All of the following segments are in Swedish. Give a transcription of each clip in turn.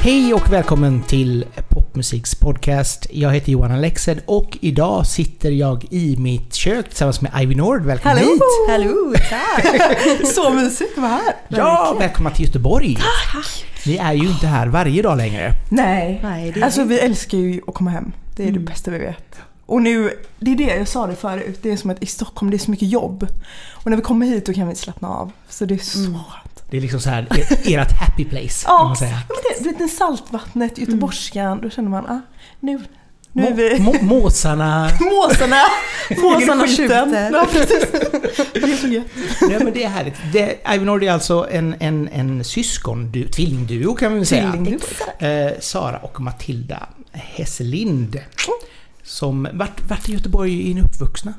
Hej och välkommen till Popmusiks podcast. Jag heter Johan Alexed och idag sitter jag i mitt kök tillsammans med Ivy Nord. Välkommen Hallå! hit! Hallå, tack! Så mysigt att vara här. Ja, välkomna till Göteborg! Tack! Vi är ju inte här varje dag längre. Nej, Nej, det är alltså vi älskar ju att komma hem. Det är Mm. det bästa vi vet. Och nu, det är det jag sa det förut, det är som att i Stockholm det är så mycket jobb. Och när vi kommer hit då kan vi slappna av. Så det är så Mm. skönt. Det är liksom så här er- ert happy place kan Ja, man säga. men det, det är saltvattnet, göteborgskan, då känner man ah, nu, nu är vi... må, måsarna... Måsarna! Måsarna skjuter. Ja, precis. Det är så gött. Ja, men det är härligt. Det, Nord är alltså en, en, en syskon, du, tvillingduo kan man väl säga. Eh, Sara och Matilda Hesselind. Som, vart, vart i Göteborg är ni uppvuxna?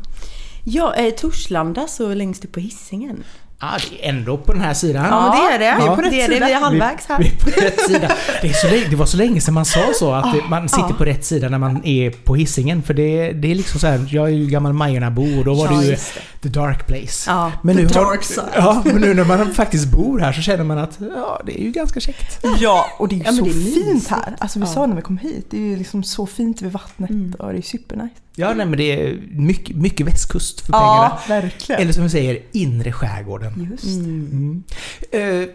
Ja, eh, Torslanda, så längst upp på hissingen. Ah, det är ändå på den här sidan. Ja, det är det. vi är på rätt det är det. Vi är halvvägs här. Vi är på rätt sida. Det, är så länge, det var så länge sedan man sa så, att det, man sitter ja. på rätt sida när man är på hissingen För det, det är liksom så här, jag är ju gammal Majorna-bo och då var Ja, det ju the dark place. Ja. Men nu, dark side. ja, men nu när man faktiskt bor här så känner man att ja, det är ju ganska käckt. Ja, och det är ju Ja, så det är fint här. Alltså vi Ja. sa när vi kom hit, det är ju liksom så fint vid vattnet Mm. och det är supernice. Ja, nej men det är mycket, mycket västkust för pengarna. Ja, verkligen. Eller som vi säger, inre skärgården. Just Mm. Mm. Eh,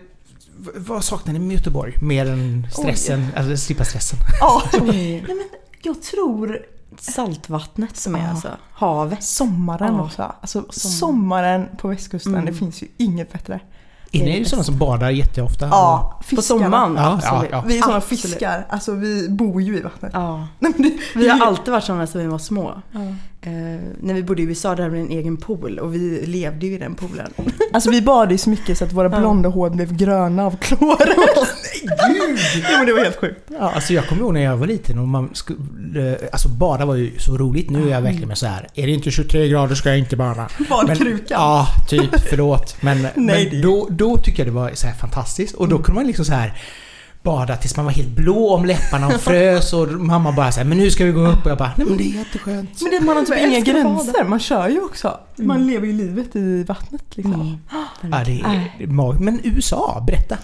vad saknar ni med Göteborg? Mer än stressen, alltså slippa stressen? Ja, Oj. nej men jag tror Saltvattnet som är Ja. alltså havet. sommaren Ja. också. Alltså Sommar. sommaren på västkusten, Mm. det finns ju inget bättre. Är Det är ni sådana som badar jätteofta? Ja, På fiskarna. sommaren, Ja, absolut. ja, ja. Vi är sådana Absolut. fiskar, alltså vi bor ju i vattnet. Ja. Vi har alltid varit sådana sedan vi var små. Eh, när vi bodde i USA där hade vi en egen pool och vi levde ju i den poolen. Alltså vi badade ju så mycket så att våra blonda hår blev gröna av klor. Nej gud! Ja men det var helt sjukt. Ja. Alltså jag kommer ihåg när jag var liten och man skulle... Alltså bada var ju så roligt. Nu är jag verkligen med så här. Är det inte 23 grader ska jag inte bada. Badkrukan. Ja, typ. Förlåt. Men, Nej, men då, då tycker jag det var så här fantastiskt. Och då kunde man liksom så här bada tills man var helt blå om läpparna och frös och mamma bara så här, men nu ska vi gå upp och jag bara nej men det är jätteskönt. Men det, man har typ inga bada. gränser, man kör ju också. Man Mm. lever ju livet i vattnet liksom. Mm. Ja, det är, det är mag- Men USA, berätta.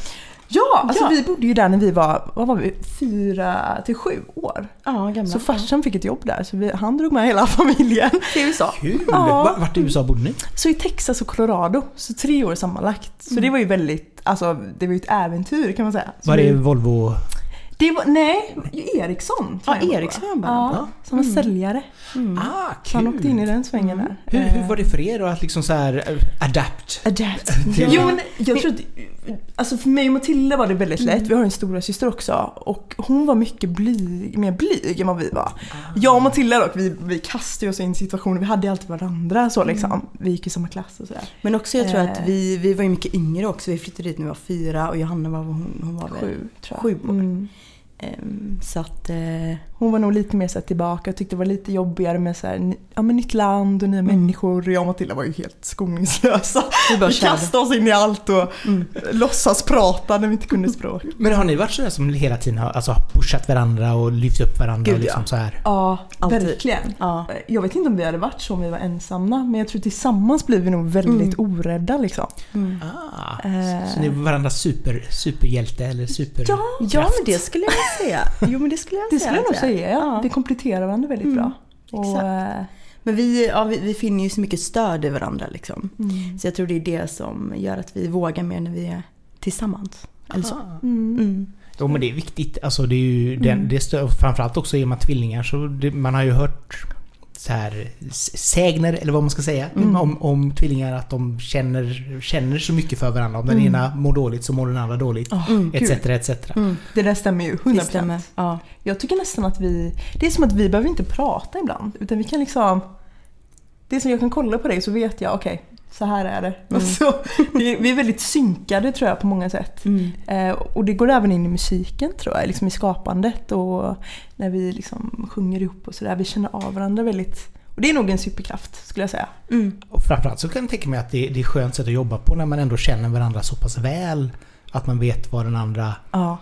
Ja, alltså Ja. vi bodde ju där när vi var, vad var vi, fyra till sju år. Ja, gamla. Så farsan fick ett jobb där så vi, han drog med hela familjen. Till USA. Kul! Ja. Va- Vart i USA bodde ni? Så i Texas och Colorado, så tre år sammanlagt. Så det var ju väldigt, alltså det var ju ett äventyr kan man säga. Så Var det vi, Volvo? det var, nej, Ericsson. Ja, jag det var. Ericsson jobbade Ja, som var Mm. säljare. Mm. Ah, Så han åkte in i kul! den svängen där. Hur, Eh, hur var det för er då att liksom så här eh, adapt? Adapt. Jo men jag tror att, alltså för mig och Matilda var det väldigt lätt. Mm. Vi har en stora syster också och hon var mycket blyg, mer blyg än vad vi var. Jag och Matilda dock, vi, vi kastade oss in i situationer, vi hade alltid varandra så liksom. Vi gick i samma klass och sådär. Men också jag tror Eh. att vi, vi var ju mycket yngre också. Vi flyttade dit när vi var fyra och Johanna var, hon, hon var väl Sju tror jag. Sju år. Mm. Ehm, så att... Eh, Hon var nog lite mer så här tillbaka och tyckte det var lite jobbigare med så här, ja, men nytt land och nya människor. Jag och Matilda var ju helt skoningslösa. vi bara Vi kastade oss in i allt och Mm. låtsas prata när vi inte kunde språk. Men har ni varit sådär som hela tiden har alltså, pushat varandra och lyft upp varandra? Gud, och liksom ja. så här? Ja, Alltid. verkligen. Ja. Jag vet inte om vi hade varit så om vi var ensamma men jag tror tillsammans blir vi nog väldigt orädda liksom. Mm. Ah, Eh. Så ni är varandras super, superhjälte eller super... Ja, ja, men det skulle jag säga. Jo, men det skulle jag Det säga. skulle jag nog är. Säga. Ja. Vi kompletterar varandra väldigt Mm, bra. Och, exakt. eh, Men vi, ja, vi, vi finner ju så mycket stöd i varandra liksom. mm. Så jag tror det är det som gör att vi vågar mer när vi är tillsammans. Eller så. Mm. Mm. Jo men det är viktigt. Alltså det är ju den, Mm. det stö- framförallt också är man tvillingar så det, man har ju hört så här sägner eller vad man ska säga Mm. om, om tvillingar att de känner, känner så mycket för varandra. Om den Mm. ena mår dåligt så mår den andra dåligt. Mm. gud. Etc, etc. Mm. Det där stämmer ju 100%. Det stämmer. Ja. Jag tycker nästan att vi... Det är som att vi behöver inte prata ibland. Utan vi kan liksom... Det är som jag kan kolla på dig så vet jag, okej, så här är det. Mm. Så, vi är väldigt synkade tror jag på många sätt. Mm. Eh, och det går även in i musiken tror jag, liksom i skapandet och när vi liksom sjunger ihop och sådär. Vi känner av varandra väldigt. Och det är nog en superkraft skulle jag säga. Mm. Och framförallt så kan jag tänka mig att det, det är ett skönt sätt att jobba på när man ändå känner varandra så pass väl. Att man vet vad den andra Ja,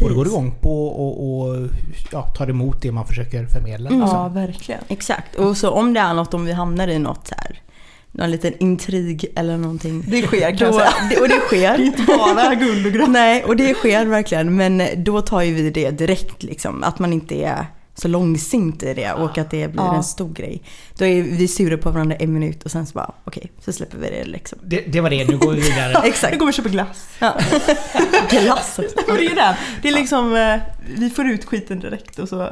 både går igång på och, och ja, tar emot det man försöker förmedla. Mm. liksom. ja verkligen. Exakt. Och så om det är något, om vi hamnar i något så här, någon liten intrig eller någonting. Det sker kan Då, jag säga. det- och det Det är sker. inte bara guld och grönt. Nej, och det sker verkligen. Men då tar ju vi det direkt liksom. Att man inte är så långsint i det och att det blir Ja. en stor grej. Då är vi sura på varandra en minut och sen så bara okej, så släpper vi det liksom. Det, det var det, nu går vi vidare. Nu Exakt. går vi och köper glass. Ja. Glass också. Och det är det. Det är liksom, eh, vi får ut skiten direkt och så.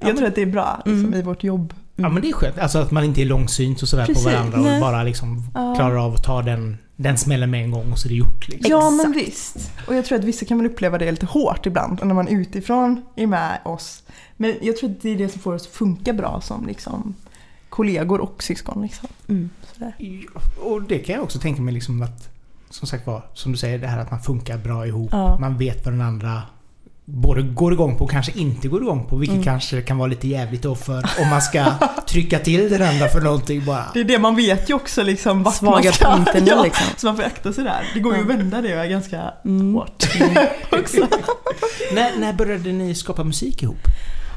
Jag tror att det är bra liksom, Mm. i vårt jobb. Ja men det är skönt. Alltså att man inte är långsynt och sådär Precis, på varandra nej. och bara liksom Ja. klarar av att ta den, den smällen med en gång och så är det gjort. Liksom. Ja men visst. Och jag tror att vissa kan väl uppleva det lite hårt ibland när man utifrån är med oss. Men jag tror att det är det som får oss att funka bra som liksom kollegor och syskon. Liksom. Mm. Sådär. Och det kan jag också tänka mig liksom att som sagt var, som du säger, det här att man funkar bra ihop. Ja. Man vet vad den andra både går igång på och kanske inte går igång på. Vilket Mm. kanske kan vara lite jävligt då för om man ska trycka till den andra för någonting bara. Det är det man vet ju också liksom vart Svaga man ska. punkterna, ja, liksom. Så man får akta sig där. Det går ju att vända det ganska Mm. hårt också. När, när började ni skapa musik ihop?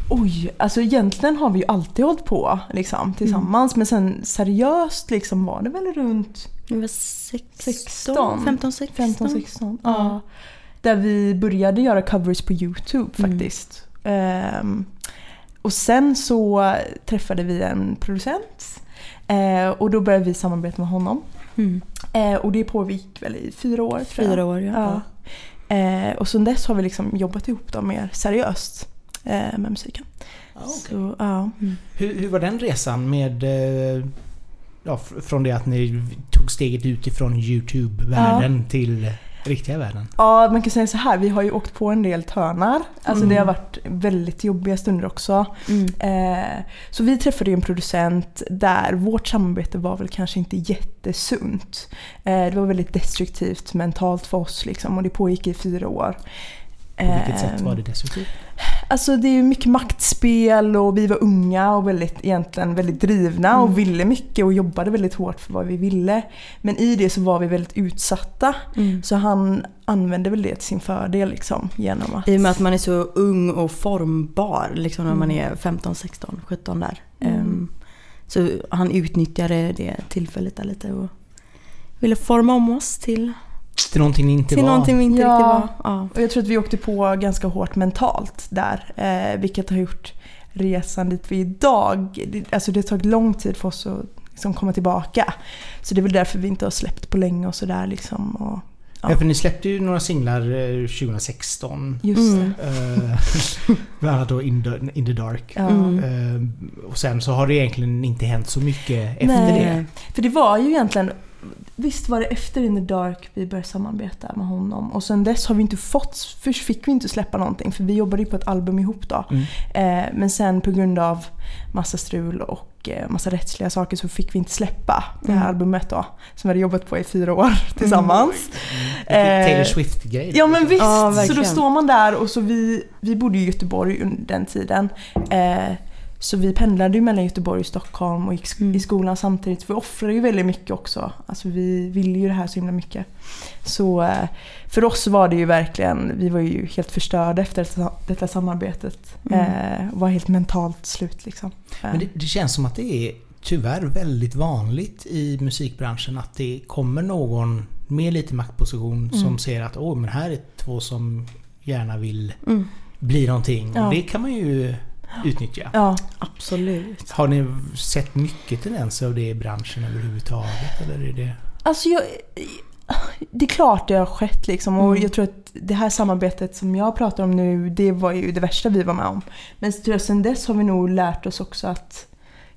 Oj, alltså egentligen har vi ju alltid hållit på liksom, tillsammans. Men sen seriöst liksom var det väl runt Det var 16, 16, 15, 16. 15-16. Ja. Ja. Där vi började göra covers på YouTube Mm. faktiskt. Ehm, och sen så träffade vi en producent. Eh, och då började vi samarbeta med honom. Mm. Eh, och det pågick väl i fyra år tror jag. Fyra år ja. Ja. Eh, och sen dess har vi liksom jobbat ihop då mer seriöst med musiken. Så, ja. Mm. Hur, hur var den resan med... Ja, fr- från det att ni tog steget ut ifrån YouTube-världen till riktiga världen? ja, man kan säga så här. Vi har ju åkt på en del törnar. Alltså Mm. det har varit väldigt jobbiga stunder också. Mm. Eh, så vi träffade ju en producent där vårt samarbete var väl kanske inte jättesunt. Eh, det var väldigt destruktivt mentalt för oss liksom och det pågick i fyra år. På vilket sätt Eh, var det destruktivt? Alltså det är ju mycket maktspel och vi var unga och väldigt, egentligen väldigt drivna Mm. och ville mycket och jobbade väldigt hårt för vad vi ville. Men i det så var vi väldigt utsatta. Mm. Så han använde väl det till sin fördel liksom genom att... I och med att man är så ung och formbar liksom när man Mm. är 15, 16, 17 där. Ehm, så han utnyttjade det tillfället där lite och ville forma om oss till, Till någonting ni inte till var? någonting vi inte Ja. riktigt var. Ja. Och jag tror att vi åkte på ganska hårt mentalt där. Eh, vilket har gjort resan dit vi är idag. Det, alltså det har tagit lång tid för oss att liksom komma tillbaka. Så det är väl därför vi inte har släppt på länge och sådär liksom. Och, Ja. Ja. för ni släppte ju några singlar eh, 2016. just Mm. det. Eh, Bland annat då In the, in the Dark. Ja. Mm. Eh, och sen så har det egentligen inte hänt så mycket efter Nej. det. För det var ju egentligen Visst var det efter In the Dark vi började samarbeta med honom och sen dess har vi inte fått, först fick vi inte släppa någonting för vi jobbade ju på ett album ihop då. Mm. Eh, men sen på grund av massa strul och eh, massa rättsliga saker så fick vi inte släppa det här Mm. albumet då. Som vi hade jobbat på i fyra år tillsammans. Lite Eh, Taylor Swift-grej. Ja men visst! Ja, så då står man där och så vi, vi bodde i Göteborg under den tiden. Eh, så vi pendlade ju mellan Göteborg och Stockholm och gick Mm. i skolan samtidigt. Vi offrade ju väldigt mycket också. Alltså vi ville ju det här så himla mycket. Så eh, för oss var det ju verkligen, vi var ju helt förstörda efter detta, samarbetet. Mm. Eh, var helt mentalt slut liksom. Eh, Men det, det känns som att det är tyvärr väldigt vanligt i musikbranschen att det kommer någon med lite maktposition som Mm. ser att åh men här är två som gärna vill Mm. bli någonting. Ja. Och det kan man ju utnyttja. Ja, Absolut. Har ni sett mycket tendenser av det i branschen överhuvudtaget? Eller är det... Alltså jag, det är klart det har skett liksom och Mm. jag tror att det här samarbetet som jag pratar om nu det var ju det värsta vi var med om. Men tror sen dess har vi nog lärt oss också att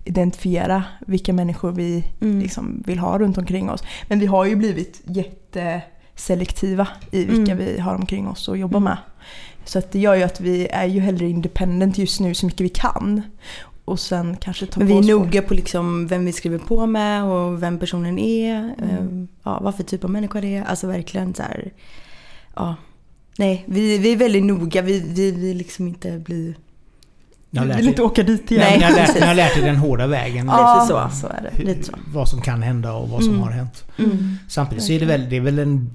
identifiera vilka människor vi Mm. liksom vill ha runt omkring oss. Men vi har ju blivit jätteselektiva i vilka Mm. vi har omkring oss och jobbar Mm. med. Så att det gör ju att vi är ju hellre independent just nu så mycket vi kan. Och sen kanske ta Men vi är noga på liksom vem vi skriver på med och vem personen är. Mm. ehm, Ja, vad för typ av människa det är. Alltså verkligen så här. Ja. Nej, vi, vi är väldigt noga. Vi, vi vill liksom inte bli... Vi lärt vill inte åka dit igen. Nej. lärt, precis. ni har lärt er den hårda vägen. Ja, Lite så. så är det. Lite så. Vad som kan hända och vad som Mm. har hänt. Mm. Samtidigt så är det väl, det är väl en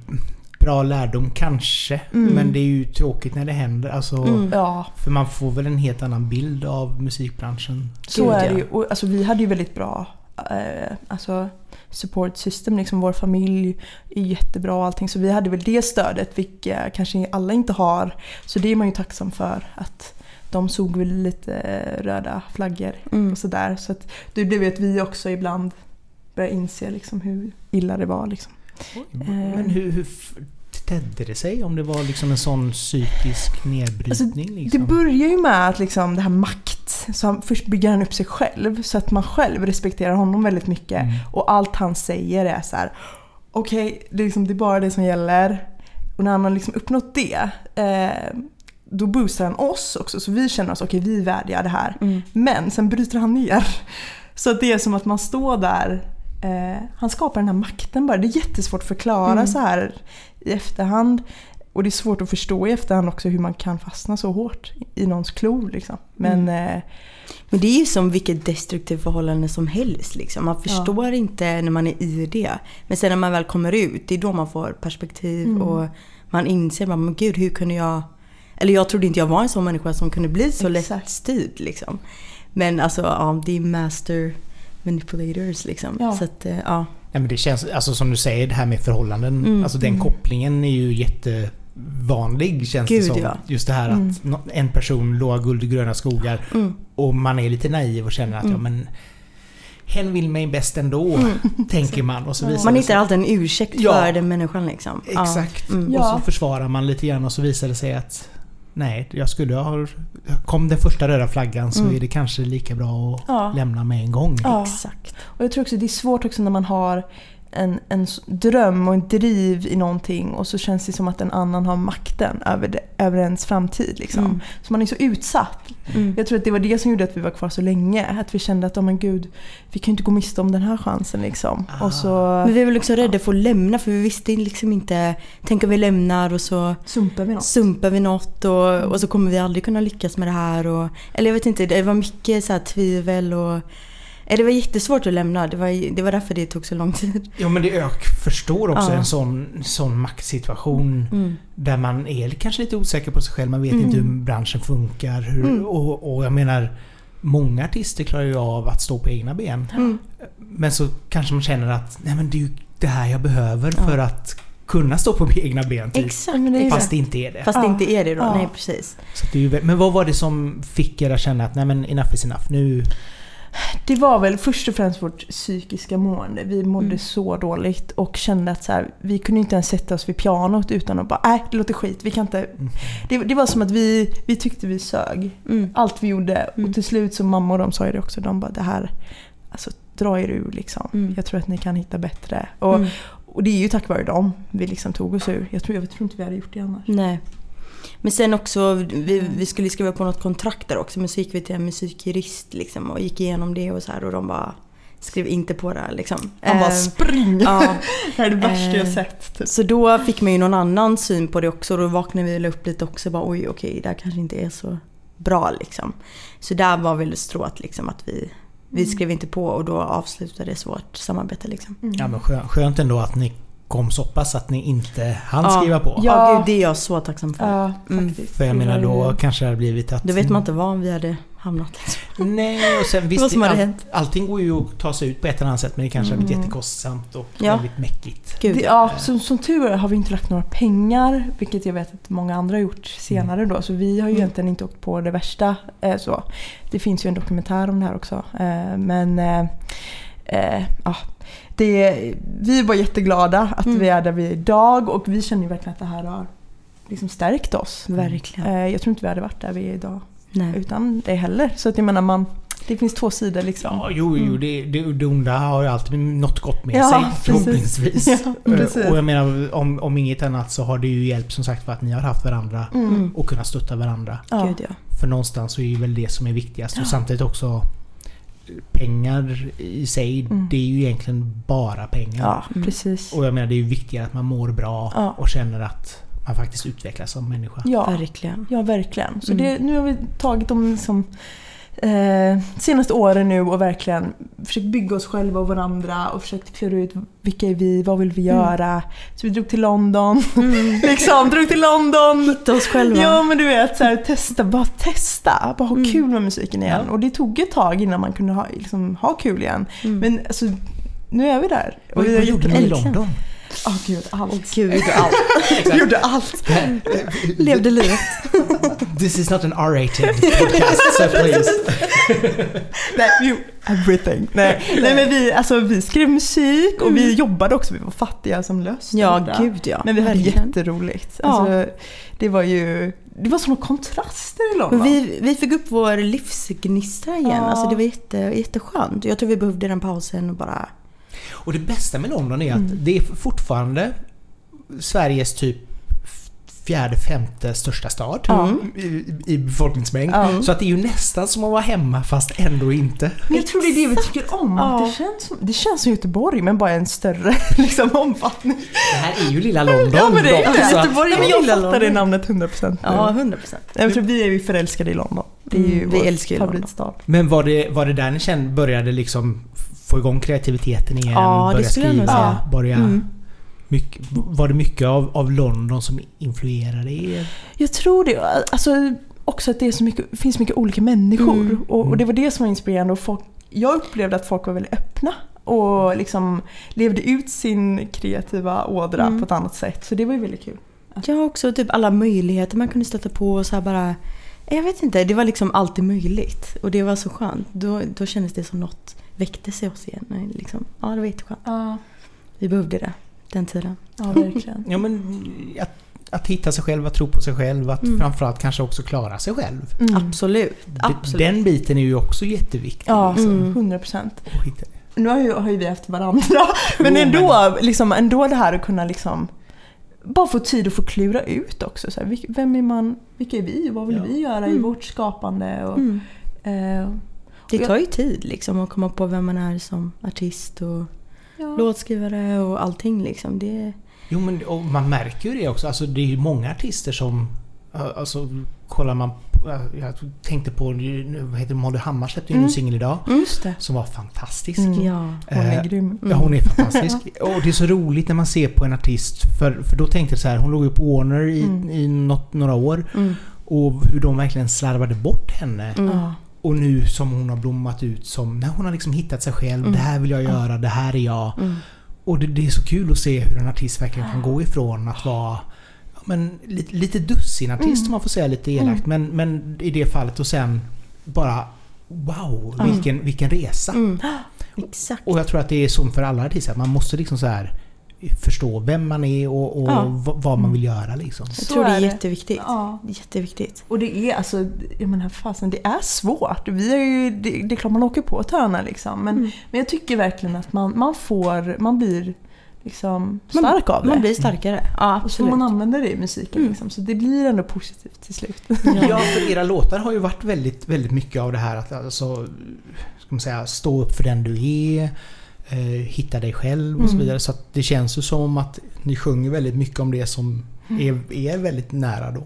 bra lärdom kanske. Mm. Men det är ju tråkigt när det händer. Alltså, Mm. Ja, För man får väl en helt annan bild av musikbranschen. så är det ju. Och, alltså, vi hade ju väldigt bra eh, alltså, support system. Liksom, vår familj är jättebra och allting. Så vi hade väl det stödet, vilket kanske alla inte har. Så det är man ju tacksam för. Att de såg väl lite eh, röda flaggor Mm. och sådär. Så att det blev ju att vi också ibland började inse liksom, hur illa det var. Liksom. Men hur, hur tedde det sig? Om det var liksom en sån psykisk nedbrytning? Alltså, liksom? Det börjar ju med att liksom det här makt, så han, först bygger han upp sig själv så att man själv respekterar honom väldigt mycket. Mm. Och allt han säger är så här: okej, det, är liksom, det är bara det som gäller. Och när han har liksom uppnått det, eh, då boostar han oss också. Så vi känner oss, okej vi är värdiga det här. Mm. Men sen bryter han ner. Så att det är som att man står där, eh, han skapar den här makten bara. Det är jättesvårt att förklara Mm. så här i efterhand. Och det är svårt att förstå i efterhand också hur man kan fastna så hårt i någons klor. Liksom. Men eh, Men det är ju som vilket destruktivt förhållande som helst. Liksom. Man förstår inte när man är i det. Men sen när man väl kommer ut, det är då man får perspektiv Mm. och man inser bara, men gud hur kunde jag... Eller jag trodde inte jag var en sån människa som kunde bli så Exakt. lättstyrd. Liksom. Men alltså, ja, det är master manipulators liksom. Ja. Så att, eh, ja. Nej, men det känns, alltså som du säger, det här med förhållanden. Mm. Alltså den Mm. kopplingen är ju jättevanlig känns Gud, det som. ja. Just det här Mm. att nå- en person lovar guld och gröna skogar Mm. och man är lite naiv och känner att Mm. ja men hen vill mig bäst ändå, tänker man. Och så Ja. visar Man hittar alltid en ursäkt Ja. för den människan liksom. Ja. Exakt. Mm. Och Ja. så försvarar man lite grann och så visar det sig att nej, jag skulle ha... Kom den första röda flaggan så Mm. är det kanske lika bra att Ja. lämna med en gång. Ja. Exakt. Och jag tror också det är svårt också när man har en, en dröm och en driv i någonting och så känns det som att en annan har makten över, det, över ens framtid. Liksom. Mm. Så man är så utsatt. Mm. Jag tror att det var det som gjorde att vi var kvar så länge. Att vi kände att, oh men gud, vi kan ju inte gå miste om den här chansen liksom. Ah. Och så Men vi var liksom rädda för att lämna för vi visste liksom inte, tänk om vi lämnar och så sumpar vi något. sumpar vi något och, och så kommer vi aldrig kunna lyckas med det här. Och, eller jag vet inte, det var mycket så här tvivel och... eh, Det var jättesvårt att lämna, det var, det var därför det tog så lång tid. Jo men det jag förstår också Ja. en sån, sån maktsituation Mm. där man är kanske lite osäker på sig själv. Man vet Mm. inte hur branschen funkar. Hur, Mm. och, och jag menar, många artister klarar ju av att stå på egna ben. Mm. Men så kanske man känner att nej men det är ju det här jag behöver Ja. för att kunna stå på egna ben. Typ. Exakt, men det Fast det. inte är det. Fast det Ja. inte är det då, Ja. nej precis. Så det är ju, men vad var det som fick er att känna att nej men enough is enough. Nu... Det var väl först och främst vårt psykiska mående. Vi mådde Mm. så dåligt och kände att så här, vi kunde inte ens sätta oss vid pianot utan att bara nej det låter skit. Vi kan inte. Mm. Det, det var som att vi, vi tyckte vi sög. Mm. Allt vi gjorde. Mm. Och till slut så mamma och de sa ju det också. De bara det här, alltså dra er ur liksom. Mm. Jag tror att ni kan hitta bättre. Och, Mm. och det är ju tack vare dem vi liksom tog oss ur. Jag tror, jag tror inte vi hade gjort det annars. Nej. Men sen också, vi, vi skulle skriva på något kontrakt där också men så gick vi till en musikjurist liksom och gick igenom det och så här och de bara skrev inte på det här, liksom. Han bara Eh, spring! ja, det här är det värsta jag Eh, sett. Typ. Så då fick man ju någon annan syn på det också och då vaknade vi upp lite också bara oj okej det här kanske inte är så bra liksom. Så där var väl strået liksom att vi, vi Mm. skrev inte på och då avslutades vårt samarbete liksom. Mm. Ja men skönt, skönt ändå att ni kom så pass att ni inte hann Ja. skriva på. Ja, Ja. gud det är jag så tacksam för. Ja, Mm. För jag menar då kanske det hade blivit att... Då vet man inte var vi hade hamnat. Liksom. Nej och sen visst, all, hänt. allting går ju att ta sig ut på ett eller annat sätt men det kanske hade blivit Mm. jättekostsamt och Ja. väldigt mäckigt. Gud Det, ja. som, som tur är har vi inte lagt några pengar, vilket jag vet att många andra har gjort senare då. Så vi har ju Mm. egentligen inte åkt på det värsta. Eh, så. Det finns ju en dokumentär om det här också. Eh, men eh, eh, ja, det, vi är bara jätteglada att Mm. vi är där vi är idag och vi känner ju verkligen att det här har liksom stärkt oss. Verkligen. Eh, jag tror inte vi hade varit där vi är idag Nej. utan det heller. Så att jag menar, man, det finns två sidor liksom. Ja, jo, jo Mm. det, det, det onda har ju alltid något gott med Ja, sig precis. förhoppningsvis. Ja, precis. Och jag menar om, om inget annat så har det ju hjälpt som sagt för att ni har haft varandra Mm. och kunnat stötta varandra. Ja. Gud ja. För någonstans så är ju väl det som är viktigast och samtidigt också pengar i sig, Mm. det är ju egentligen bara pengar. ja, Mm. precis. Och jag menar det är ju viktigare att man mår bra Ja. och känner att man faktiskt utvecklas som människa. Ja. Verkligen. Ja, verkligen. Så Mm. det, nu har vi tagit de liksom, eh, senaste åren nu och verkligen försökt bygga oss själva och varandra och försökt klura ut vilka är vi, vad vill vi göra. Så vi drog till London. liksom, drog till London. Hitta oss själva. Ja men du vet, så här, testa, bara testa. Bara ha Mm. kul med musiken igen. Ja. Och det tog ett tag innan man kunde ha, liksom, ha kul igen. Mm. Men alltså, nu är vi där. Vad, vi vad gjorde ni i. London? Åh gud, allt. Gud, allt. Vi gjorde allt. Levde livet. This is not an R-rated podcast, so please. Nej, everything. Nej, nej men vi, alltså, vi skrev musik och vi jobbade också. Vi var fattiga som löst. Ja, gud ja. Men vi hade Verkligen. jätteroligt. Ja. Alltså, det var ju det var såna kontraster i London. Vi, vi fick upp vår livsgnista igen. Ja. Alltså det var jätte, jätteskönt. Jag tror vi behövde den pausen och bara... Och det bästa med London är att Mm. det är fortfarande Sveriges typ fjärde, femte största stad Ja. i, i befolkningsmängd. Ja. Så att det är ju nästan som att vara hemma fast ändå inte. Men jag tror det är det vi tycker om. Ja. Det, känns som, det känns som Göteborg men bara en större liksom, omfattning. Det här är ju lilla London Ja men det är det. så att- Göteborg Ja, men jag lilla fattar det London. namnet 100% nu. Ja, 100 procent. Jag tror vi är ju förälskade i London. Det är ju Mm, vi vår älskar ju London. favoritstad. Men var det, var det där ni kände, började liksom få igång kreativiteten igen? Ja, det börja skulle jag nog skriva, säga. börja... Mm. Mycket, var det mycket av, av London som influerade er? Jag tror det. Alltså, också att det är så mycket, finns mycket olika människor. Mm. Och, och det var det som var inspirerande. Och folk, jag upplevde att folk var väldigt öppna. Och liksom levde ut sin kreativa ådra Mm. på ett annat sätt. Så det var ju väldigt kul. Jag har också typ alla möjligheter man kunde stöta på och så här bara... Jag vet inte, det var liksom alltid möjligt. Och det var så skönt. Då, då kändes det som något väcktes i oss igen. Liksom. Ja, det var jätteskönt. Ja, Vi behövde det, den tiden. ja verkligen. Ja men att, att hitta sig själv, att tro på sig själv, att Mm. framförallt kanske också klara sig själv. Mm. Absolut. Absolut. Den biten är ju också jätteviktig. Ja, alltså, Mm. 100 procent. att hitta. Nu har ju, har ju vi haft varandra. Men ändå, liksom, ändå det här att kunna liksom bara få tid att få klura ut också. Så här, vem är man? Vilka är vi? Vad vill Ja. vi göra i Mm. vårt skapande? Och, Mm. eh, Det tar ju tid liksom att komma på vem man är som artist och ja. låtskrivare och allting liksom. Det, Jo men och man märker ju det också. Alltså det är ju många artister som... Alltså kollar man på, Jag tänkte på... nu- Vad heter? Molly Hammar släppte ju en ny Mm. singel idag. Just det. Som var fantastisk. Mm. ja. Hon är Eh, grym. Ja, hon är fantastisk. Och det är så roligt när man ser på en artist. För, för då tänkte jag så här, hon låg ju på Warner i, Mm. i något, några år. Mm. Och hur de verkligen slarvade bort henne. Mm. Och nu som hon har blommat ut som... När hon har liksom hittat sig själv. Mm. Det här vill jag göra, det här är jag. Mm. Och det, det är så kul att se hur en artist verkligen kan gå ifrån att vara ja, men, lite, lite dussin artist Mm. om man får säga lite elakt. Men, men i det fallet och sen bara Wow, Mm. vilken, vilken resa! Mm. Exakt. Och jag tror att det är så för alla artister. Man måste liksom så här förstå vem man är och, och Ja. vad man vill göra liksom. Jag tror det är jätteviktigt. Ja. Jätteviktigt. Och det är alltså, jag menar fasen, det är svårt. Vi är ju, det, det är klart man åker på törna liksom. Men, Mm. men jag tycker verkligen att man, man får, man blir liksom Man- stark av det. Man blir starkare. Ja, och så får man använder det i musiken Mm. liksom. Så det blir ändå positivt till slut. Ja, för era låtar har ju varit väldigt, väldigt mycket av det här att alltså, ska man säga, stå upp för den du är, eh, hitta dig själv och så Mm. vidare. Så att det känns ju som att ni sjunger väldigt mycket om det som är, är väldigt nära då.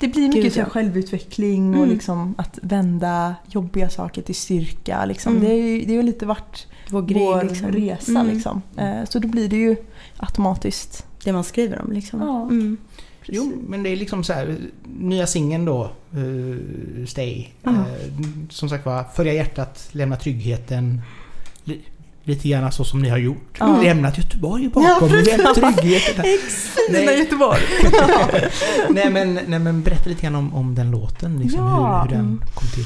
Det blir mycket Gud, så självutveckling och Mm. liksom att vända jobbiga saker till styrka. Liksom. Mm. Det, är ju, det är ju lite varit Vår grej vår liksom. resa. Mm. Liksom. Eh, så då blir det ju automatiskt. Det man skriver om liksom. Ja. Mm. Jo, men det är liksom så här, nya singeln då, eh, Stay. Eh, som sagt var, följa hjärtat, lämna tryggheten. Li- Lite grann så som ni har gjort. Ja. Lämnat Göteborg bakom, ja, lämnat tryggheten. Fina Nej. Göteborg! nej, men, nej men berätta lite grann om, om den låten, liksom, Ja. hur, hur den Mm. kom till.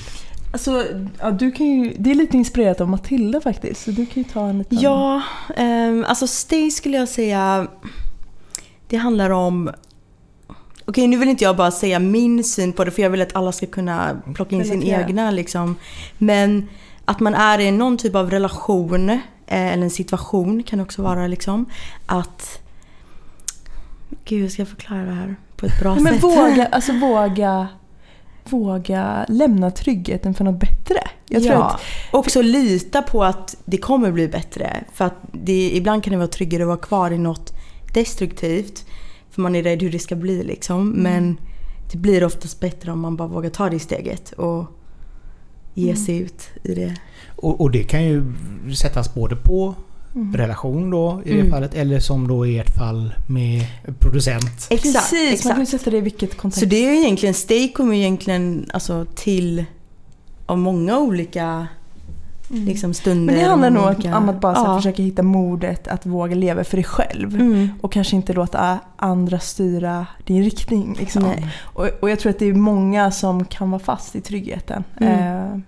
Alltså, ja, du kan ju, det är lite inspirerat av Matilda faktiskt. Så du kan ju ta en liten... Ja, ehm, alltså Stay skulle jag säga, det handlar om Okej, nu vill inte jag bara säga min syn på det för jag vill att alla ska kunna plocka in sin egna liksom. Men att man är i någon typ av relation eh, eller en situation kan det också vara liksom. Att... Gud, hur ska jag förklara det här på ett bra men sätt? våga, alltså våga, våga lämna tryggheten för något bättre. Jag tror ja. att, Också lita på att det kommer bli bättre. För att det, ibland kan det vara tryggare att vara kvar i något destruktivt. För man är rädd hur det ska bli liksom. Mm. Men det blir oftast bättre om man bara vågar ta det steget. Och ge Mm. sig ut i det. Och, och det kan ju sättas både på Mm. relation då i det Mm. fallet eller som då i ert fall med producent. Precis, man exakt. kan ju sätta det i vilket kontext. Så det är ju egentligen, Stay kommer ju egentligen alltså, till av många olika Mm. liksom, stunder. Men det handlar nog olika- om att bara ja. försöka hitta modet att våga leva för dig själv. Mm. Och kanske inte låta andra styra din riktning. Liksom. Och, och jag tror att det är många som kan vara fast i tryggheten. Mm. Eh,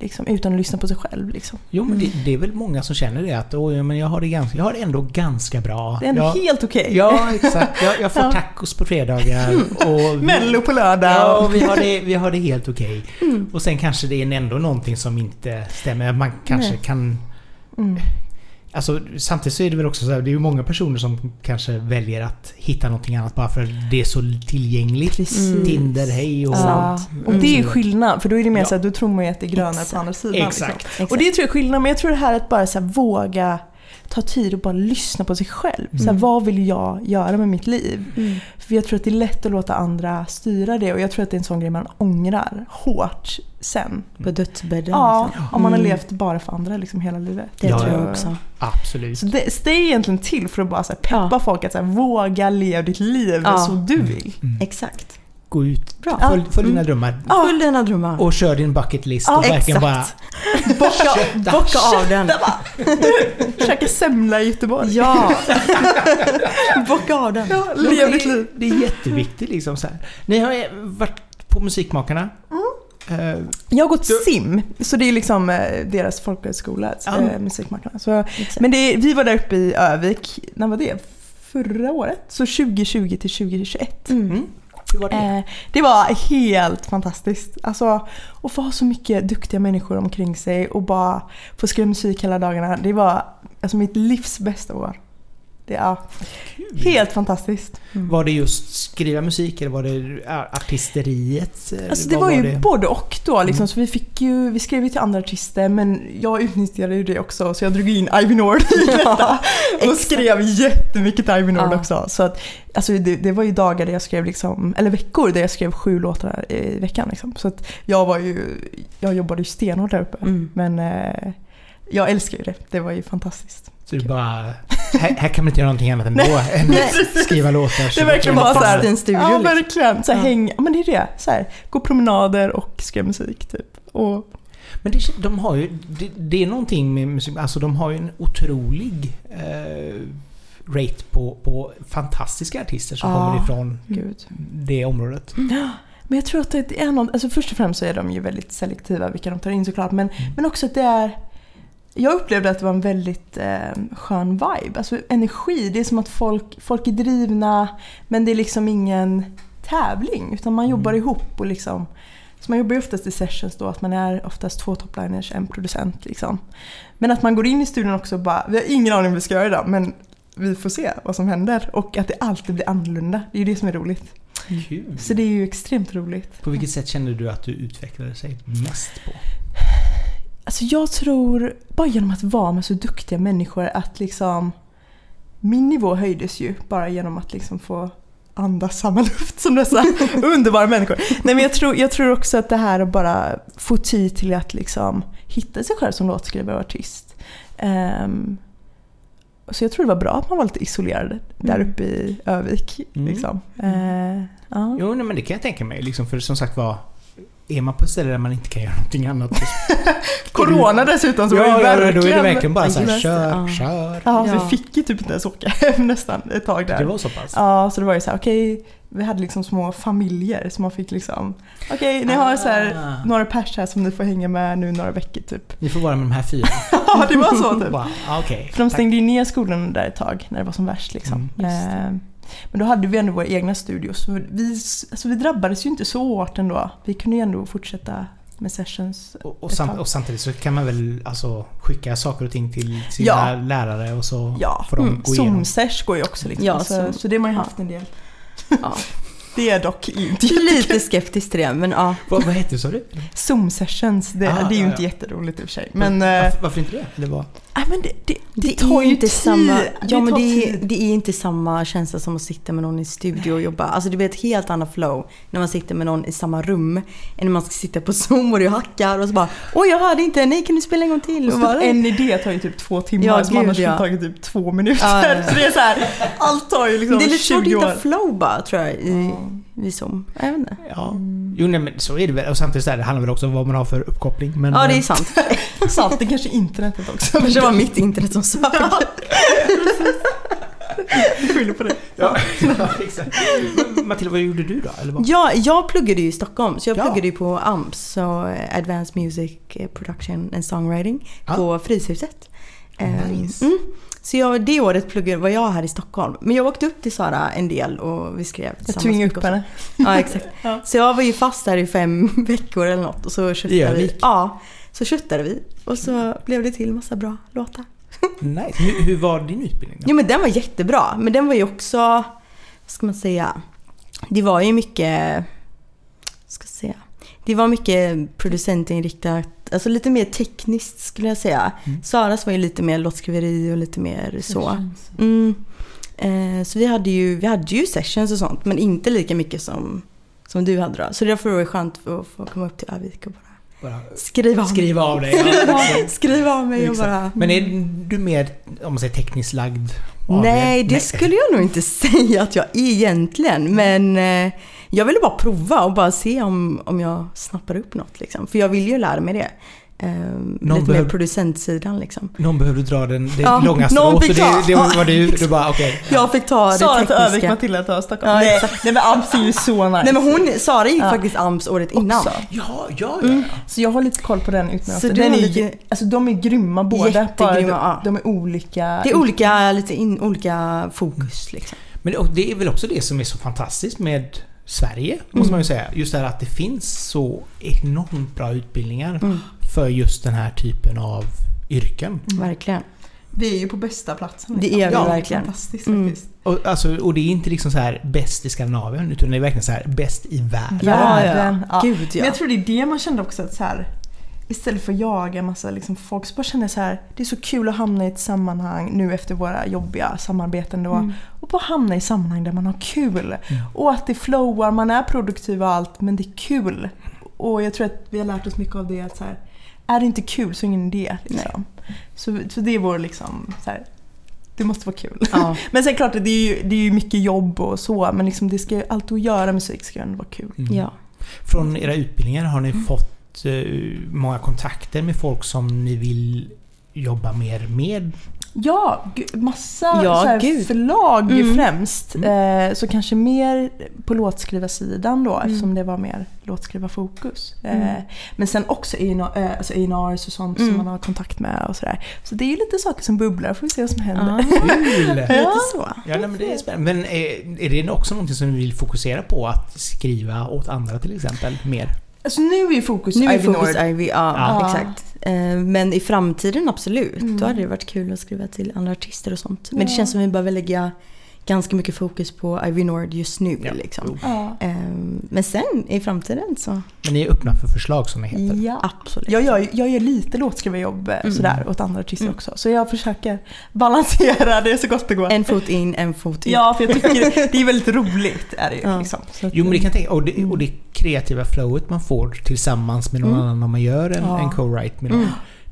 liksom, utan att lyssna på sig själv. Liksom. Jo men Mm. det, det är väl många som känner det att Oj, men jag, har det ganska, jag har det ändå ganska bra. Det är ändå jag, helt okej. Ja exakt. Jag, jag får Ja. tacos på fredagar. Och vi, Mello på lördag. Ja, vi har det, vi har det helt okej. Mm. Och sen kanske det är ändå någonting som inte stämmer. Man kanske Nej. kan... Mm. Alltså samtidigt så är det väl också så här, det är ju många personer som kanske väljer att hitta någonting annat bara för att det är så tillgängligt. Precis. Tinder, hej och... Ja. Sant. Och det är Mm. skillnad, för då är det mer Ja. så här, då tror man ju att det är grönare Exakt. på andra sidan. Exakt. Liksom. Och det tror jag är skillnad, men jag tror det här att bara så här, våga ta tid och bara lyssna på sig själv. Så här, Mm. vad vill jag göra med mitt liv? Mm. För jag tror att det är lätt att låta andra styra det och jag tror att det är en sån grej man ångrar hårt sen. På dödsbädden. Ja, liksom. om man har Mm. levt bara för andra liksom hela livet. Det Ja, tror ja. jag också. Absolut. Så det, det är egentligen till för att bara så här, peppa Ja. folk att så här, våga leva ditt liv Ja. så du vill. Mm. Exakt. Gå ut, Bra. följ, följ dina Mm. drömmar. Ja. Följ dina drömmar. Och kör din bucket list och verkligen bara... Bocka, bocka av den. Käka semla i Göteborg. Ja. Bocka av den. Ja, lev det, ditt liv. det är jätteviktigt liksom så här. Ni har varit på Musikmakarna. Eh, Jag har gått Du- SIM, så det är liksom eh, deras folkhögskola, Ja. äh, musikmarknaden. Så, men det, vi var där uppe i Övik, när var det? Förra året? Så 2020 till 2021. Mm. Hur var det? Eh, det var helt fantastiskt. Alltså, att få ha så mycket duktiga människor omkring sig och bara få skriva musik hela dagarna. Det var alltså, mitt livs bästa år. Det är helt fantastiskt. Mm. Var det just skriva musik eller var det artisteriet? Alltså det vad var ju det? både och då liksom. Mm. Så vi fick ju, vi skrev ju till andra artister men jag utnyttjade ju det också så jag drog in Ivy Nord i detta. och skrev jättemycket till Ivy Nord Ja. också. Så att, alltså det, det var ju dagar där jag skrev liksom, eller veckor där jag skrev sju låtar i veckan liksom. Så att jag var ju, jag jobbade ju stenhårt där uppe. Mm. Men eh, jag älskar ju det. Det var ju fantastiskt. Så du bara... Här, här kan man inte göra någonting annat ändå än Nej. skriva låtar. Det är verkligen bara så här- en studio Ja liksom. verkligen. Så här, Ja. häng, men det är det. Så här, gå promenader och skriva musik typ. Och, Men det, de har ju... Det, det är någonting med musik... Alltså de har ju en otrolig eh, rate på, på fantastiska artister som Ja. kommer ifrån gud. det området. Men jag tror att det är något, alltså först och främst så är de ju väldigt selektiva vilka de tar in såklart. Men, Mm. men också att det är, jag upplevde att det var en väldigt eh, skön vibe. Alltså energi, det är som att folk, folk är drivna men det är liksom ingen tävling utan man jobbar Mm. ihop och liksom så man jobbar ju oftast i sessions då, att man är oftast två topliners, en producent liksom. Men att man går in i studion också och bara, vi har ingen aning vad vi ska göra idag men vi får se vad som händer. Och att det alltid blir annorlunda, det är ju det som är roligt. Kul. Så det är ju extremt roligt. På vilket sätt kände du att du utvecklade sig mest på? Alltså jag tror, bara genom att vara med så duktiga människor, att liksom... Min nivå höjdes ju bara genom att liksom få andas samma luft som dessa underbara människor. Nej men jag tror, jag tror också att det här att bara få tid till att liksom hitta sig själv som låtskrivare och artist. Ehm, så jag tror det var bra att man var lite isolerad där Mm. uppe i Övik. Mm. Liksom. Eh, ja. Jo, nej, men det kan jag tänka mig. Liksom, för som sagt var, är man på ett ställe där man inte kan göra någonting annat. så- Corona dessutom så var ja, det ja, då verkligen... är det verkligen bara så här, Just det, kör, ja. kör. Ja, Ja. vi fick ju typ inte ens åka hem nästan ett tag där. Det var så pass? Ja, så det var ju så här, okej, vi hade liksom små familjer så man fick liksom, okej, ni har så här Ah. några pers här som ni får hänga med nu några veckor typ. Ni får vara med de här fyra. Ja, det var så typ. Ah, okej. För de stängde ju ner skolan där ett tag när det var som värst liksom. Mm. Eh, Men då hade vi ändå våra egna studios. Så vi, alltså vi drabbades ju inte så hårt ändå. Vi kunde ju ändå fortsätta med sessions. Och, och, tag. och samtidigt så kan man väl alltså skicka saker och ting till sina Ja. lärare och så Ja, får de Mm, gå igenom. Zoom-sesh går ju också liksom. Ja, så, Zoom. så det har man ju haft en del. Ja. Det är dock inte Lite skeptisk till det, men ja. Vad, vad hette det sa du? Zoom-sessions, det, Ah, det är ju ja, inte jätteroligt i och för sig. Men, Var- eh, varför, varför inte det? det var... Nej, men det, det, det, Det, tar ju inte tid. samma, ja, men det, det är inte samma känsla som att sitta med någon i studio och jobba. Alltså det blir ett helt annat flow när man sitter med någon i samma rum än när man ska sitta på Zoom och det hackar och så bara Oj jag hörde inte, nej kan du spela en gång till? Och Och så bara, typ en idé tar ju typ två timmar Ja, som gud, annars ja. skulle tagit typ två minuter. Ja, ja. Så det är så här, allt tar ju liksom det är lite svårt att 20 år. hitta flow bara tror jag i, i Zoom. Jag vet inte. Ja. Jo, nej, men så är det väl. Och samtidigt så här, det handlar väl också om vad man har för uppkoppling. Men, Ja det är eh, sant. Sant, det kanske internetet också. Kanske var mitt internet som sög. Skyller på det. Ja, ja, exakt. Matilda, vad gjorde du då? Eller vad? Ja, jag pluggade ju i Stockholm så jag Ja. pluggade ju på AMS, så eh, Advanced Music eh, Production and Songwriting Ja. på Fryshuset. Eh, Nice. Mm. Så jag, det året pluggade, var jag här i Stockholm. Men jag åkte upp till Sara en del och vi skrev Jag tillsammans. tvingade mycket upp henne. Ja, exakt. Ja. Så jag var ju fast där i fem veckor eller något och så köttade vi. Ja, så köttade vi. Och så blev det till massa bra låtar. Nice. Hur, hur var din utbildning då? Jo men den var jättebra. Men den var ju också, vad ska man säga? Det var ju mycket, vad ska jag säga? Det var mycket producentinriktat, alltså lite mer tekniskt skulle jag säga. Mm. Saras var ju lite mer låtskriveri och lite mer så. Mm. Eh, så vi hade, ju, vi hade ju sessions och sånt men inte lika mycket som, som du hade då. Så därför var det skönt att få komma upp till Övik och bara Bara skriva av skriva av dig. Ja. Skriva av mig och bara... Men är du mer, om man säger tekniskt lagd? Nej, det skulle jag nog inte säga att jag är egentligen. Men eh, jag ville bara prova och bara se om, om jag snappar upp något. Liksom. För jag vill ju lära mig det. Eh, lite behöv- mer producentsidan liksom. Någon behövde dra den, det Ja, långa någon strået. Så det, det var du, du bara okej. Jag fick ta det Sara till Övik, tekniska. Matilda till Stockholm. Ja, nej, nej men AMS är ju så nice. Nej men hon, Sara gick Ja. faktiskt AMS året innan. också. Ja, ja, ja. Mm. Så jag har lite koll på den du Den är, lite- alltså, de är grymma båda. Jättegrymma, bara de, är olika. Det är olika, lite in, olika fokus liksom. Men och det är väl också det som är så fantastiskt med Sverige, måste Mm. man ju säga. Just det här att det finns så enormt bra utbildningar Mm. för just den här typen av yrken. Verkligen. Vi är ju på bästa platsen. Det är vi ja, verkligen. Fantastiskt Mm. faktiskt. Och, alltså, och det är inte liksom så här bäst i Skandinavien, utan det är verkligen så här bäst i världen. Ja, Världen, ja. Gud Men ja. jag tror det är det man kände också att så här, istället för att jaga massa liksom folk så bara kände jag så här, det är så kul att hamna i ett sammanhang nu efter våra jobbiga samarbeten då. Mm. Och bara hamna i sammanhang där man har kul. Och att det flowar, man är produktiv och allt men det är kul. Och jag tror att vi har lärt oss mycket av det att så här, är det inte kul så är det ingen idé. Liksom. Så, så det är vår liksom, så här, det måste vara kul. Ja. Men sen klart, det är ju, det är ju mycket jobb och så men liksom det ska allt att göra musik ska ju ändå vara kul. Mm. ja. Från era utbildningar har ni fått eh, många kontakter med folk som ni vill jobba mer med? Ja, massa Ja, så här förlag Mm. främst. Eh, så kanske mer på låtskrivarsidan då Mm. eftersom det var mer låtskrivarfokus. Mm. Eh, men sen också A&R, eh, alltså A&Rs och sånt Mm. som man har kontakt med och sådär. Så det är ju lite saker som bubblar, får vi se vad som händer. Ja, Kul! så. Ja, nej, men det är spännande. Men är, är det också någonting som ni vill fokusera på? Att skriva åt andra till exempel? Mer? Alltså nu är ju fokus Nu är Ivy fokus Nord. Ivy, ja, Ja. exakt. Eh, Men i framtiden absolut. Mm. Då hade det varit kul att skriva till andra artister och sånt. Men det känns som att vi behöver lägga ganska mycket fokus på Ivy Nord just nu. Ja. Liksom. Ja. Eh, Men sen i framtiden så Men ni är öppna för förslag som det heter? Ja. absolut. Jag gör, jag gör lite låtskrivarjobb eh, Mm. sådär åt andra artister Mm. också. Så jag försöker balansera det så gott det går. En fot in, en fot ut. Ja, för jag tycker det är väldigt roligt. Är det ju, Ja. liksom. Att- Jo men det kan jag tänka, och det, och det kreativa flowet man får tillsammans med någon Mm. annan om man gör en, Ja. en co-write med någon.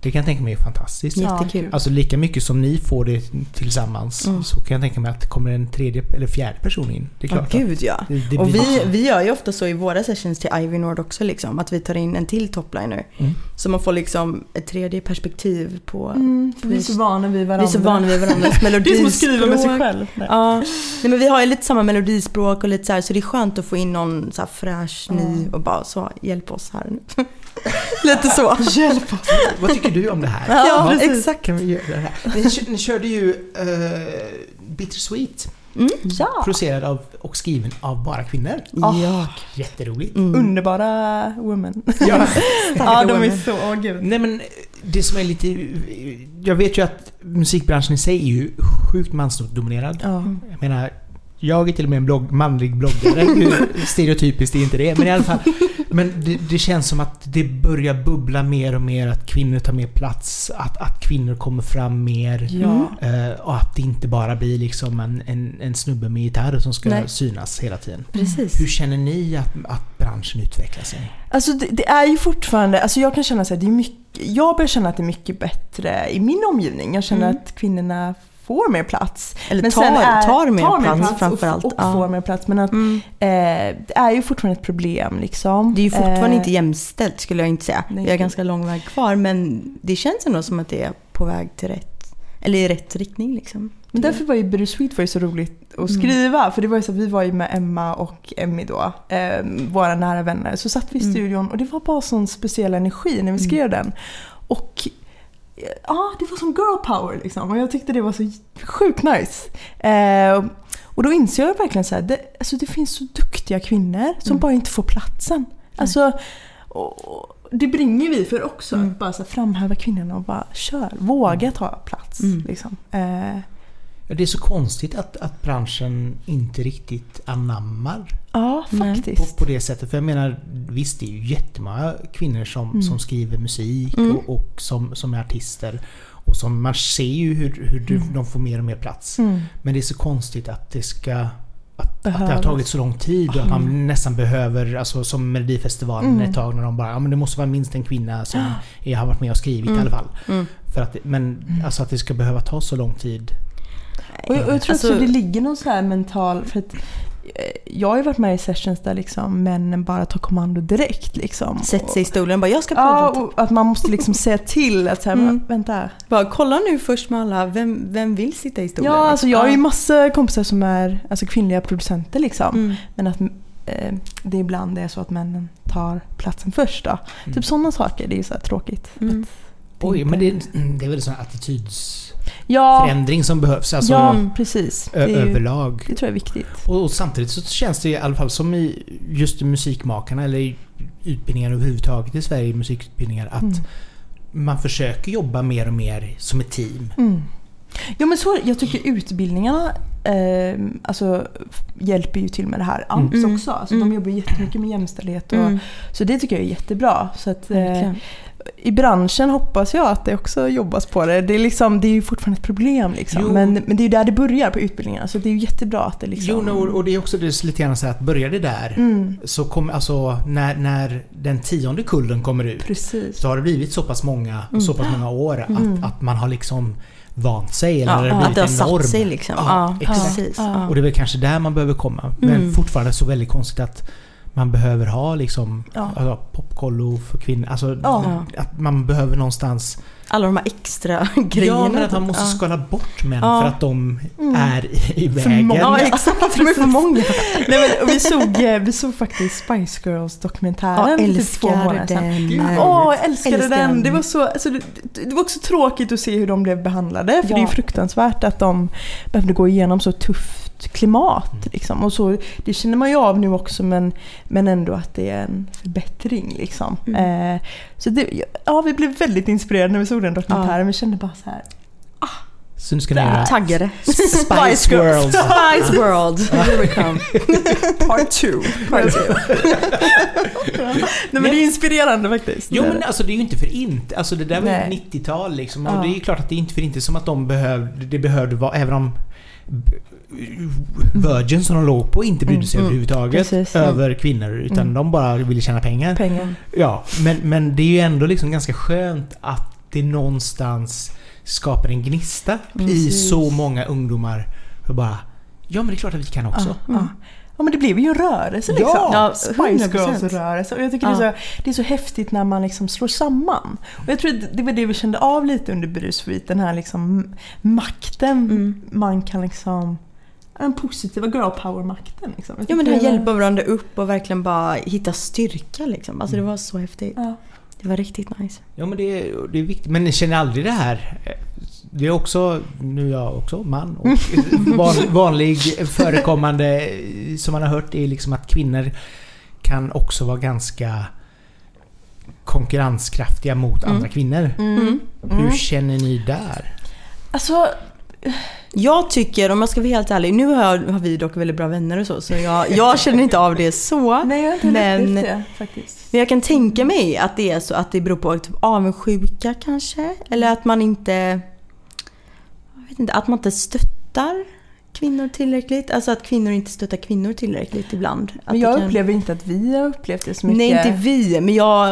Det kan jag tänka mig är fantastiskt. Jättekul. Alltså lika mycket som ni får det tillsammans Mm. så kan jag tänka mig att det kommer en tredje eller fjärde person in. Det är klart. gud ja. det, det Och vi, vi gör ju ofta så i våra sessions till Ivy Nord också liksom. Att vi tar in en till topliner. Mm. Så man får liksom ett tredje perspektiv på... Mm, för vi är så vana vid Vi varandra. är så vana vid varandras Det är som melodispråk. att skriva med sig själv. Nej. Ja, nej, men vi har ju lite samma melodispråk och lite så här, så det är skönt att få in någon så här fräsch, ny och bara så, hjälp oss här nu. lite så. Hjälp oss. Vad tycker du om det här? Ja, Vad exakt. Kan vi göra det här? Ni, ni körde ju uh, Bittersweet, Mm. Ja. producerad av och skriven av bara kvinnor. Ja. Jätteroligt. Mm. Underbara women. Ja. ja, de är så, åh gud. Nej men det som är lite... Jag vet ju att musikbranschen i sig är ju sjukt mansdominerad. Ja. Jag menar, jag är till och med en blogg, manlig bloggare. Hur stereotypiskt är inte det? Men i alla fall. Men det, det känns som att det börjar bubbla mer och mer, att kvinnor tar mer plats, att, att kvinnor kommer fram mer. Ja. eh, och att det inte bara blir liksom en, en, en snubbe med gitarr som ska Nej. synas hela tiden. Precis. Hur känner ni att, att branschen utvecklar sig? Alltså det, det är ju fortfarande, alltså jag kan känna så här, det är mycket, jag börjar känna att det är mycket bättre i min omgivning. Jag känner Mm. att kvinnorna får mer plats. Eller Men tar, är- tar mer plats och- framförallt. Och, Ja. får mer plats. Men att Mm. eh, det är ju fortfarande ett problem liksom. Det är ju fortfarande Eh, inte jämställt skulle jag inte säga. Nej. Vi har ganska lång väg kvar men det känns ändå som att det är på väg till rätt, eller i rätt riktning liksom. Men därför var ju Bittersweet var ju så roligt att Mm. skriva. För det var ju så att vi var ju med Emma och Emmy då, eh, våra nära vänner. Så satt vi i Mm. studion och det var bara sån speciell energi när vi skrev den. Och ja, det var som girl power liksom. Och jag tyckte det var så sjukt nice. Eh, och då inser jag verkligen så här, det, alltså det finns så duktiga kvinnor som Mm. bara inte får platsen. Alltså, och, och det brinner vi för också. Mm. Att bara så här, framhäva kvinnorna och bara kör, våga ta plats. Mm. Liksom. Eh, Det är så konstigt att, att branschen inte riktigt anammar Ja, Nej. på, faktiskt. på det sättet. För jag menar, visst det är ju jättemånga kvinnor som, Mm. som skriver musik Mm. och, och som, som är artister. Och som man ser ju hur, hur de- de får mer och mer plats. Mm. Men det är så konstigt att det ska... Att, att det har tagit så lång tid och att man nästan behöver, alltså som Melodifestivalen Mm. ett tag när de bara ja men det måste vara minst en kvinna som har varit med och skrivit i alla fall. Mm. För att, men alltså att det ska behöva ta så lång tid. Och jag, och jag tror Alltså- också det ligger någon så här mental... För att, eh, jag har ju varit med i sessions där liksom männen bara tar kommando direkt. Liksom. Sätt sig i stolen och bara jag ska Ja, podda. och att man måste liksom säga till att så här, Mm. vänta. Bara kolla nu först med alla, vem, vem vill sitta i stolen? Ja, alltså jag har ju Ja. massa kompisar som är alltså kvinnliga producenter liksom. Mm. Men att eh, det ibland är så att männen tar platsen först då. Mm. Typ sådana saker, det är ju så här tråkigt. Mm. Oj, inte- men det, det är väl en sån här Ja, som behövs. Alltså, ja Mm. precis. Det, ju, överlag. det tror jag är viktigt. Och, och samtidigt så känns det i alla fall som i just i musikmakarna eller i utbildningar överhuvudtaget i Sverige, musikutbildningar, att Mm. man försöker jobba mer och mer som ett team. Mm. Ja men så, jag tycker utbildningarna eh, alltså, hjälper ju till med det här. AMS Mm. också. Alltså, Mm. De jobbar jättemycket med jämställdhet. Och, Mm. Så det tycker jag är jättebra. Så att, eh. I branschen hoppas jag att det också jobbas på det. Det är, liksom, det är ju fortfarande ett problem. Liksom. Men, men det är ju där det börjar på utbildningarna. Så det är ju jättebra att det liksom... Jo, no, och det är också det, lite grann så här att börjar det där Mm, så kommer alltså när, när den tionde kullen kommer ut precis. så har det blivit så pass många och så pass många år Mm. att, att man har liksom vant sig eller Ja, det har att blivit det har en norm. satt sig liksom. Ja, Ja, exakt. Ja. Och det är väl kanske där man behöver komma. Men Mm. fortfarande så väldigt konstigt att man behöver ha liksom Ja. alltså, popkollo för kvinnor. Alltså Ja. att man behöver någonstans... Alla de här extra grejerna. Ja, men att man typ. måste Ja. skala bort män Ja. för att de Mm. är i, i För vägen. många. Ja, exakt. De är för många. Nej, men, vi, såg, eh, vi såg faktiskt Spice Girls Ja, dokumentären för typ två månader sedan. den. Åh, jag älskade Älskar den. den. Det var, så, alltså, det, det var också tråkigt att se hur de blev behandlade. För Ja. det är ju fruktansvärt att de behövde gå igenom så tufft klimat. Mm. Liksom. Och så, det känner man ju av nu också men, men ändå att det är en förbättring. Liksom. Mm. Eh, så det, ja, vi blev väldigt inspirerade när vi såg den dokumentären. Vi kände bara så här. Så nu ska ni göra Taggade. Spice Girls. Spice World. Here we come. Part two. Part two. Nej men det är inspirerande faktiskt. Jo men alltså det är ju inte för inte. Alltså det där var ju Nej. 90-tal liksom. Och Ja. det är ju klart att det är inte för inte som att de behövde, det behövde vara, även om Virgin som de låg på inte brydde sig Mm, mm. överhuvudtaget Precis. över kvinnor. Utan Mm. de bara ville tjäna pengar. Pengar. Ja, men, men det är ju ändå liksom ganska skönt att det någonstans skapar en gnista i Precis. så många ungdomar. Och bara, ja men det är klart att vi kan också. Ja, ja. ja men det blev ju en rörelse Ja, liksom. ja, Spice 100%. Girls-rörelse. Och jag tycker Ja. det, är så, det är så häftigt när man liksom slår samman. Och jag tror att det var det vi kände av lite under Bruce Den här liksom makten Mm. man kan liksom... Den positiva girl power-makten. Liksom. Ja men det här hjälpa varandra upp och verkligen bara hitta styrka liksom. Alltså det var så häftigt. Ja. Det var riktigt nice. Ja men det är, det är viktigt. Men ni känner aldrig det här? Det är också, nu är jag också man och van, vanlig förekommande som man har hört är liksom att kvinnor kan också vara ganska konkurrenskraftiga mot Mm. andra kvinnor. Mm. Hur Mm. känner ni där? Alltså, Jag tycker, om jag ska vara helt ärlig, nu har, jag, har vi dock väldigt bra vänner och så, så jag, jag känner inte av det så. Nej, jag har inte Men- det faktiskt. Men jag kan tänka mig att det är så att det beror på typ avundsjuka kanske. Eller att man inte... Jag vet inte, att man inte stöttar kvinnor tillräckligt. Alltså att kvinnor inte stöttar kvinnor tillräckligt ibland. Att Men jag kan- upplever inte att vi har upplevt det så mycket. Nej, inte vi. Men jag,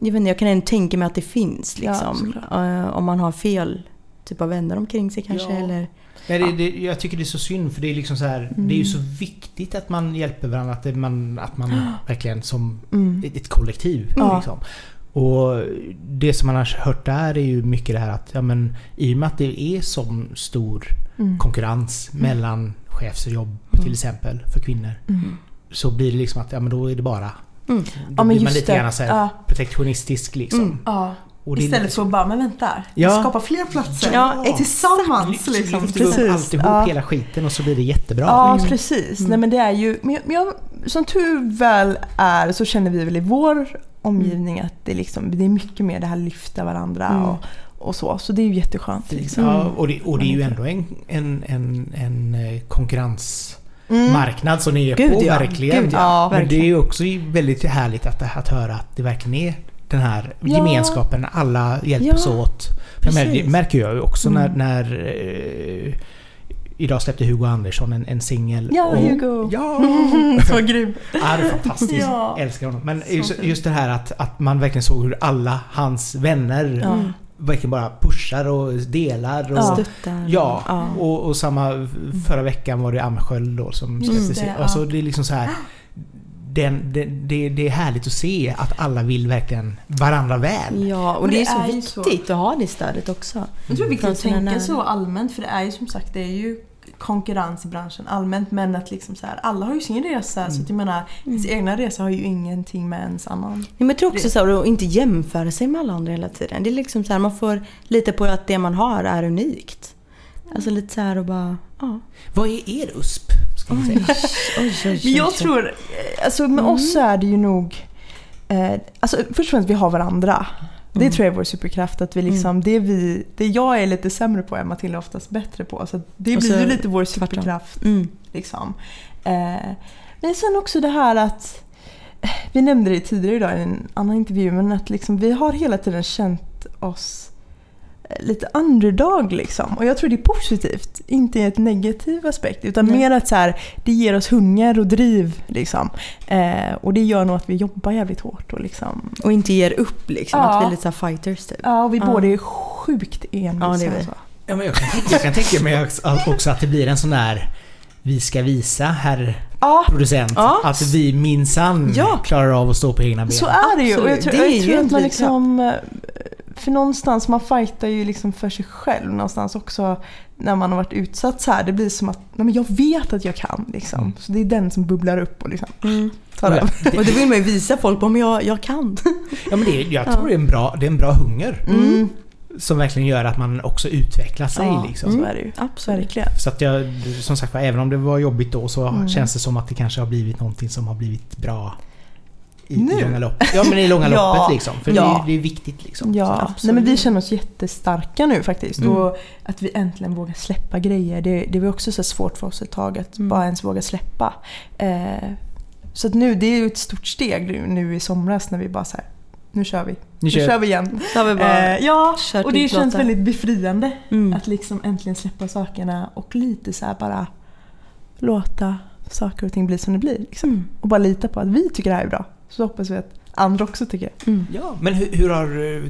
jag, vet inte, jag kan ändå tänka mig att det finns Ja, liksom. såklart. Eh, om man har fel typ av vänner omkring sig kanske. Ja. Eller, Nej, det, det, jag tycker det är så synd för det är liksom så här, Det är ju så viktigt att man hjälper varandra. Att, man, att man verkligen som Mm. ett, kollektiv. Ja. Liksom. Och det som man har hört där är ju mycket det här att ja, men, i och med att det är sån stor Mm. konkurrens mellan chefsjobb till exempel för kvinnor. Mm. Så blir det liksom att ja, men då är det bara... Mm. Då Ja, blir man lite det. grann så Ja. protektionistisk liksom. Mm. Ja. Och Istället för att bara, men vänta. Ja. Skapa fler platser. Ja, exakt. Tillsammans Så liksom. vi Precis. alltihop, Ja. hela skiten och så blir det jättebra. Ja, liksom. precis. Nej, men det är ju, men jag, som tur väl är så känner vi väl i vår omgivning att det, liksom, det är mycket mer det här lyfta varandra Mm. och, och så. Så det är ju jätteskönt. Liksom. Ja, och det, och det är ju ändå en, en, en, en eh, konkurrensmarknad som ni är Gud, på, ja. verkligen. Gud, ja. Men det är ju också väldigt härligt att, att höra att det verkligen är den här Ja. gemenskapen, alla hjälps Ja, åt. Det märker jag ju också när, Mm. när eh, Idag släppte Hugo Andersson en, en singel. Ja, och- Hugo. Ja! så grym. Ja, det är fantastiskt. Ja. Älskar honom. Men just, just det här att, att man verkligen såg hur alla hans vänner Ja. verkligen bara pushar och delar. Och, Ja. Stöttar. Ja. Och, och samma förra veckan var det Amsköld då som Just släpptes. det, Alltså det är liksom så här. Den, det, det, det är härligt att se att alla vill verkligen varandra väl. Ja, och det, det är så är ju viktigt att ha det stödet också. Jag tror att sina tänka nära. så allmänt för det är ju som sagt det är ju konkurrens i branschen allmänt men att liksom så här, alla har ju sin resa så att jag menar ens egna resa har ju ingenting med ens annan. Ja, men jag tror också så här, att inte jämföra sig med alla andra hela tiden. Det är liksom så här, man får lita på att det man har är unikt. Alltså lite så här och bara, ja. Vad är er USP? Säga? Oj, oj, Men jag tror, eh, alltså med oss så är det ju nog, eh, alltså först och främst vi har varandra. Det tror jag är vår superkraft. Att vi liksom, det, vi, det jag är lite sämre på är Matilda oftast bättre på. Så det Och blir så ju lite vår superkraft. Mm. Liksom. Eh, men sen också det här att, eh, vi nämnde det tidigare idag i en annan intervju, men att liksom, vi har hela tiden känt oss lite underdog liksom. Och jag tror det är positivt, inte i ett negativ aspekt. Utan Nej. mer att så här, det ger oss hunger och driv. Liksom. Eh, och det gör nog att vi jobbar jävligt hårt. Och liksom, Och inte ger upp liksom. Ja. Att vi är lite så fighters typ. ja, och vi Ja. båda är sjukt envisa. Ja, det är vi. och så. Ja, men jag, kan, tänka- jag kan tänka mig också att det blir en sån där Vi ska visa herr Ja, producent Ja. att vi minsann Ja. klarar av att stå på egna ben. Så är det ju. Och jag tror, Det jag tror att man liksom... För någonstans, man fightar ju liksom för sig själv någonstans också när man har varit utsatt så här. Det blir som att, nej men jag vet att jag kan liksom. Mm. Så det är den som bubblar upp och liksom Mm. tar över. Och då vill man ju visa folk på men jag, jag kan. Ja, men det, jag tror det är en bra, det är en bra hunger. Mm. Som verkligen gör att man också utvecklar sig. Ja, liksom. så är det ju. Absolut. Verkligen. Så att jag, som sagt var, även om det var jobbigt då så Mm. känns det som att det kanske har blivit någonting som har blivit bra i, i Nu? långa loppet. Ja men i långa Ja. loppet liksom. För Ja. det, är, det är viktigt liksom. Ja, nej men vi känner oss jättestarka nu faktiskt. Mm. Och att vi äntligen vågar släppa grejer. Det, det var också så svårt för oss ett tag att Mm. bara ens våga släppa. Eh, så att nu, det är ju ett stort steg nu, nu i somras när vi bara så här, nu kör vi. Nu kör, kör vi igen. Så har vi bara Eh, ja, kört och det känns väldigt befriande. Mm. Att liksom äntligen släppa sakerna och lite så här bara låta saker och ting bli som det blir. Liksom. Mm. Och bara lita på att vi tycker det här är bra. Så hoppas vi att andra också tycker. Mm. ja, men hur, hur har eh,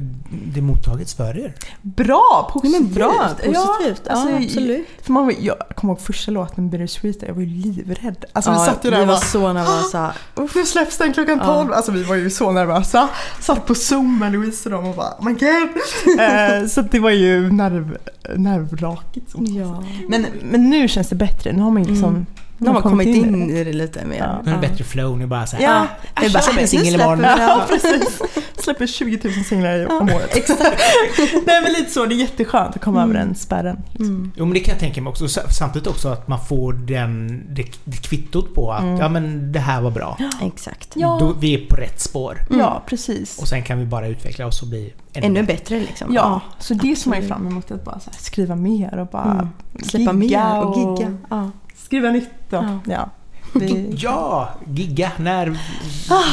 det mottagits för er? Bra! Ja, Positivt! men bra, Ja, positivt. Ja, alltså, absolut. För man, jag kommer ihåg första låten Bittersweet, jag var ju livrädd. Alltså vi Ja, satt ju där vi och var bara så nervösa. Uff, nu släpps den klockan Ja. 12. Alltså vi var ju så nervösa. Satt på zoom med Louise och dem och bara oh my god. eh, så det var ju nerv, nervrakigt. som Ja. Men, men nu känns det bättre. Nu har man ju liksom... Mm. Nu har man kommit i in det. i det lite mer. Ja. Nu är det bättre flow, nu bara såhär, Ja, ah, jag bara släpper en nu singel imorgon. Ja, precis. Släpper 20 000 singlar om året. Exakt. Nej men lite så, det är jätteskönt att komma Mm. över den spärren. Mm. Jo men det kan jag tänka mig också. Samtidigt också att man får den, det, det kvittot på att Mm. ja men det här var bra. Exakt. Ja. Då, vi är på rätt spår. Ja, precis. Och sen kan vi bara utveckla oss och bli ännu bättre liksom. Ja, så det ser man ju fram emot att bara så här, skriva mer och bara Mm. Släppa mer och gigga. Ja. Skriva nytt och, Ja. ja. Vi, Ja, gigga. När...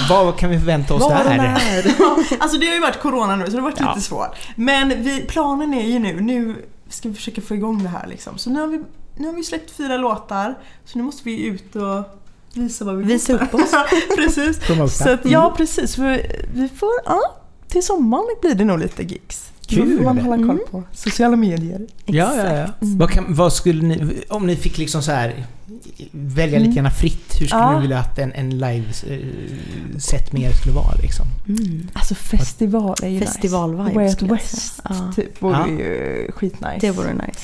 Vad kan vi förvänta oss Var där? när. alltså det har ju varit corona nu så det har varit Ja. lite svårt. Men vi, planen är ju nu, nu ska vi försöka få igång det här liksom. Så nu har vi, nu har vi släppt fyra låtar. Så nu måste vi ut och visa vad vi Visa upp oss. precis. Så att, ja precis, för vi får, ja, till sommaren blir det nog lite gigs. Kul. Då får man hålla koll Mm. på sociala medier. Ja, ja, ja. Vad, kan, vad skulle ni... Om ni fick liksom så här välja lite Mm. grann fritt, hur skulle Ja. ni vilja att en, en live-set med er skulle vara liksom? Mm. Alltså festival är ju Festival-vibes nice. Way jag West. Ja. typ vore Ja. ju skitnice. Det vore nice.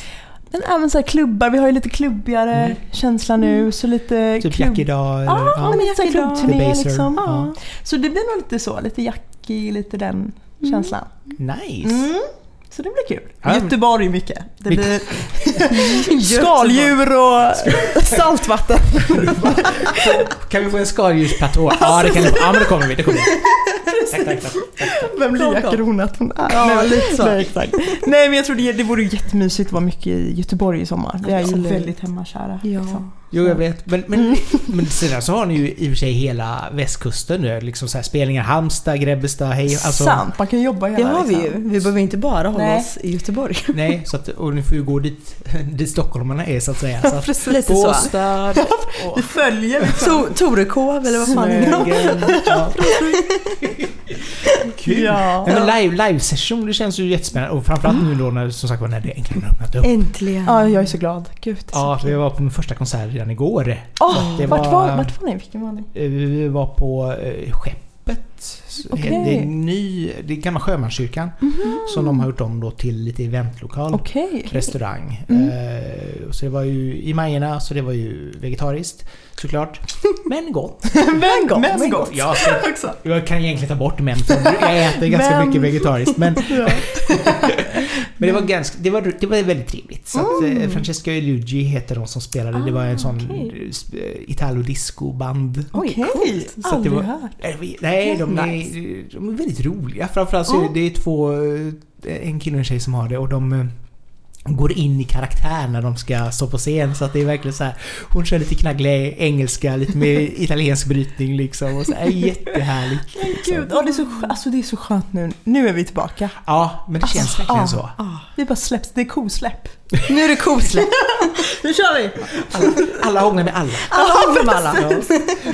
Men även så här klubbar, vi har ju lite klubbigare Mm. känsla nu. Så lite Typ klubb... Jack idag eller... Ja, ja. men lite idag. klubbturné liksom. ja. Så det blir nog lite så, lite jackig, lite den Mm. Känslan. Nice! Mm. Så det blir kul. Men- Göteborg mycket. Det blir skaldjur och saltvatten. Kan vi få en skaldjursplatå? Ja, det kan vi få. Ja, men det kommer vi. Det kommer vi. Tack, tack, tack. Vem blir Jack Ronat? Ja, lite så. Nej, exakt. Nej, men jag tror det, det vore jättemysigt att vara mycket i Göteborg i sommar. Vi är ju väldigt hemmakära. Ja. liksom. Jo, jag vet. Men, men, men sedan så har ni ju i och för sig hela västkusten nu. Liksom så här spelningar Halmstad, Grebbestad, hej. Alltså, Sant, man kan jobba Det hela har vi liksom. ju. Vi behöver inte bara hålla Nej. oss i Göteborg. Nej, så att, och ni får ju gå dit, dit stockholmarna är så att säga. Så att, Precis. Lite så. Båstad Vi följer liksom. To- Torekov eller vad fan är det? Smögen. Ja. Kul! Ja. Nej, men live, live session, det känns ju jättespännande. Och framförallt nu då när, som sagt var, när det äntligen har öppnat upp. Äntligen. Ja, jag är så glad. Gud. Ja, vi var på min första konsert redan igår. Åh, det vart, var- var, vart var ni? Vilken var ni? Eh, Vi var på eh, Skeppet. Okej. Det är en ny, det är gamla sjömanskyrkan. Som de har gjort om då till lite eventlokal. Okej. Restaurang. Mm. Eh, så det var ju i Majerna, så det var ju vegetariskt såklart. Men gott. Men gott. Men gott. Jag, ska, också. jag kan egentligen ta bort men för jag äter ganska Men- mycket vegetariskt. Men, Ja. men det var ganska, det var, det var väldigt trevligt. Så att, Mm. eh, Francesca Elugi heter de som spelade. det var en Ah, sån okay. italo-disco-band. Oj, Okej. Så att det aldrig var- hört. Nej, Nej, de är, de är väldigt roliga. Framförallt så är det, det är två, eh, en kille och en tjej som har det och de eh, går in i karaktär när de ska stå på scen. Så att det är verkligen så här. Hon kör lite knagglig engelska, lite med italiensk brytning liksom. Och så är jättehärligt. liksom. Gud, ja, det, är så, alltså, det är så skönt nu. Nu är vi tillbaka. Ja, men det känns Alltså, verkligen ja. så. Ah. Vi bara släpps. Det är kosläpp. Nu är det kosläpp. Nu kör vi! Alla hånglar med alla. Alla håller med alla.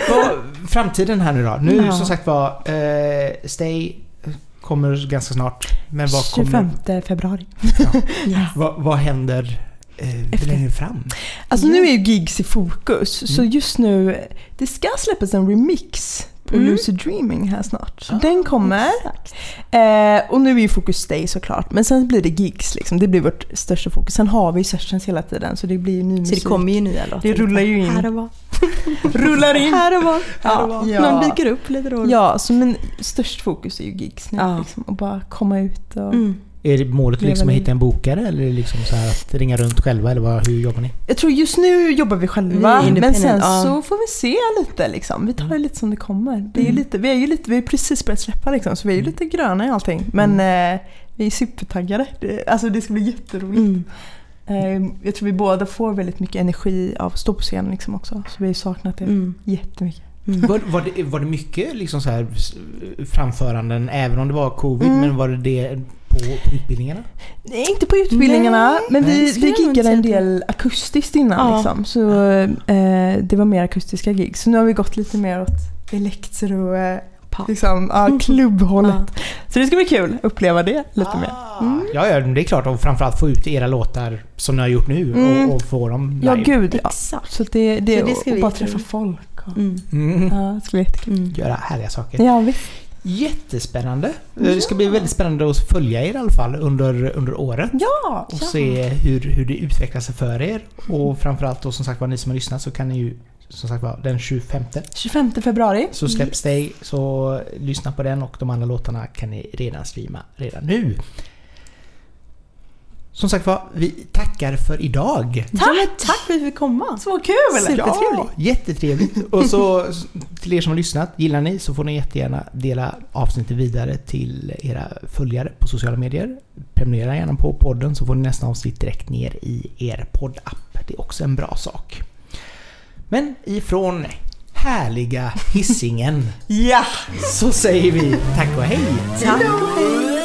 Ja. Framtiden här nu då. Nu Ja. som sagt var, eh, Stay kommer ganska snart. Men vad kommer... 25 februari. Ja. Vad, vad händer eh, längre fram? Alltså nu är ju gigs i fokus. Så just nu, det ska släppas en remix på Mm. Lucid Dreaming här snart. Så Ah, den kommer. Eh, och nu är ju fokus Stay såklart. Men sen blir det gigs liksom. Det blir vårt största fokus. Sen har vi sessions hela tiden så det blir ju ny Så musik. det kommer ju nya låtar. Det rullar ju in. Här och var. Rullar in. Här och var. Här och var. ja. Någon dyker upp lite då. Ja, så men störst fokus är ju gigs nu. Ja. Liksom, och bara komma ut och... Mm. Är målet liksom att hitta en bokare eller liksom så här att ringa runt själva eller vad, hur jobbar ni? Jag tror just nu jobbar vi själva, Vi men sen ja. så får vi se lite liksom. Vi tar det lite som det kommer. Det är Mm. lite, vi, är ju lite, vi har precis börjat släppa liksom, så vi är ju lite gröna i allting. Men eh, vi är supertaggade. Det, alltså det ska bli jätteroligt. Mm. Eh, jag tror vi båda får väldigt mycket energi av att stå på scenen liksom också. Så vi har ju saknat det Mm. jättemycket. Mm. Var, var, det, var det mycket liksom så här framföranden även om det var covid Mm. men var det det på, på utbildningarna? Nej, inte på utbildningarna, Nej, men vi, vi giggade en del akustiskt innan. Ja. Liksom, så eh, det var mer akustiska gig. Så nu har vi gått lite mer åt elektro, eh, liksom, ja, klubbhållet. Ja. Så det ska bli kul att uppleva det lite mer. Mm. Ja, ja, det är klart. Och framförallt få ut era låtar som ni har gjort nu Mm. och, och få dem Ja, live. gud ja. Exakt. Så det, det, Så det ska och vi bara träffa folk. Och, Mm. Mm. ja, det ska bli jättekul. Mm. Göra härliga saker. Ja, visst. Jättespännande. Det ska bli väldigt spännande att följa er i alla fall under, under året. Ja! Och se hur, hur det utvecklar sig för er. Och framförallt då som sagt var ni som har lyssnat så kan ni ju som sagt var den 25 25 februari. så släpps det så lyssna på den och de andra låtarna kan ni redan streama redan nu. Som sagt var, vi tackar för idag. Tack! Ja, tack för att vi fick komma. Så kul! Supertrevligt. Ja, jättetrevligt. Och så till er som har lyssnat, gillar ni så får ni jättegärna dela avsnittet vidare till era följare på sociala medier. Prenumerera gärna på podden så får ni nästa avsnitt direkt ner i er poddapp. Det är också en bra sak. Men ifrån härliga hissingen Ja! så säger vi tack och hej! Tack och hej!